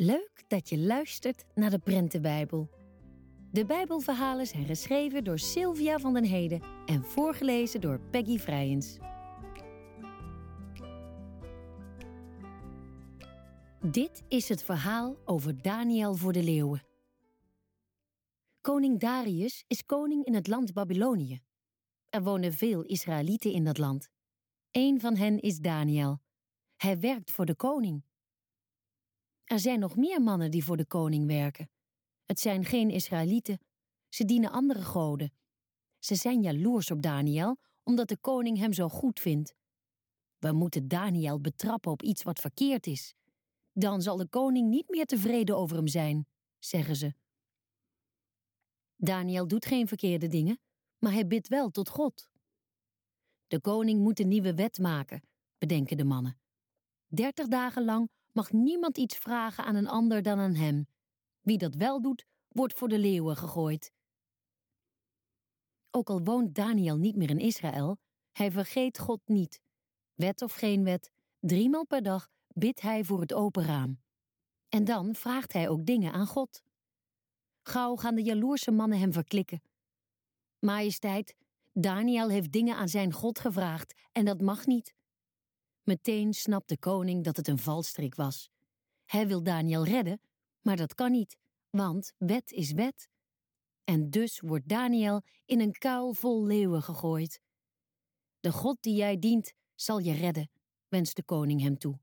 Leuk dat je luistert naar de Prentenbijbel. De Bijbelverhalen zijn geschreven door Sylvia van den Heden en voorgelezen door Peggy Vrijens. Dit is het verhaal over Daniel voor de leeuwen. Koning Darius is koning in het land Babylonië. Er wonen veel Israëlieten in dat land. Een van hen is Daniel. Hij werkt voor de koning. Er zijn nog meer mannen die voor de koning werken. Het zijn geen Israëlieten. Ze dienen andere goden. Ze zijn jaloers op Daniel omdat de koning hem zo goed vindt. We moeten Daniel betrappen op iets wat verkeerd is. Dan zal de koning niet meer tevreden over hem zijn, zeggen ze. Daniel doet geen verkeerde dingen, maar hij bidt wel tot God. De koning moet een nieuwe wet maken, bedenken de mannen. Dertig dagen lang mag niemand iets vragen aan een ander dan aan hem. Wie dat wel doet, wordt voor de leeuwen gegooid. Ook al woont Daniel niet meer in Israël, hij vergeet God niet. Wet of geen wet, driemaal per dag bidt hij voor het open raam. En dan vraagt hij ook dingen aan God. Gauw gaan de jaloerse mannen hem verklikken. Majesteit, Daniel heeft dingen aan zijn God gevraagd en dat mag niet. Meteen snapt de koning dat het een valstrik was. Hij wil Daniel redden, maar dat kan niet, want wet is wet. En dus wordt Daniel in een kuil vol leeuwen gegooid. De God die jij dient, zal je redden, wenst de koning hem toe.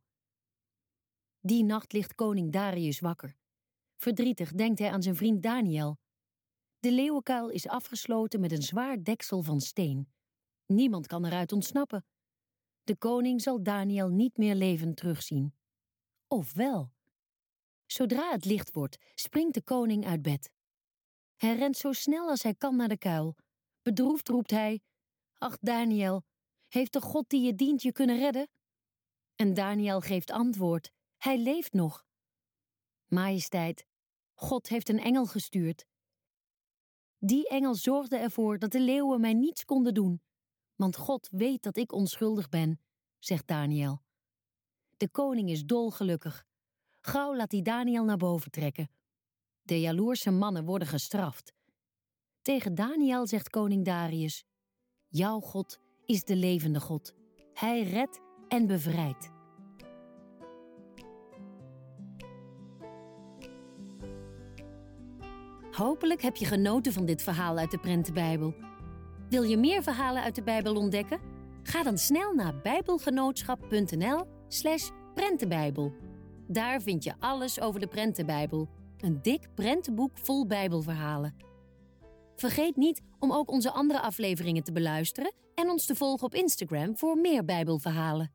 Die nacht ligt koning Darius wakker. Verdrietig denkt hij aan zijn vriend Daniel. De leeuwenkuil is afgesloten met een zwaar deksel van steen. Niemand kan eruit ontsnappen. De koning zal Daniel niet meer levend terugzien. Of wel? Zodra het licht wordt, springt de koning uit bed. Hij rent zo snel als hij kan naar de kuil. Bedroefd roept hij: Ach, Daniel, heeft de God die je dient je kunnen redden? En Daniel geeft antwoord: Hij leeft nog. Majesteit, God heeft een engel gestuurd. Die engel zorgde ervoor dat de leeuwen mij niets konden doen want God weet dat ik onschuldig ben, zegt Daniel. De koning is dolgelukkig. Gauw laat hij Daniel naar boven trekken. De jaloerse mannen worden gestraft. Tegen Daniel zegt koning Darius: Jouw God is de levende God. Hij redt en bevrijdt. Hopelijk heb je genoten van dit verhaal uit de Prentenbijbel. Wil je meer verhalen uit de Bijbel ontdekken? Ga dan snel naar bijbelgenootschap.nl/slash prentenbijbel. Daar vind je alles over de Prentenbijbel, een dik prentenboek vol Bijbelverhalen. Vergeet niet om ook onze andere afleveringen te beluisteren en ons te volgen op Instagram voor meer Bijbelverhalen.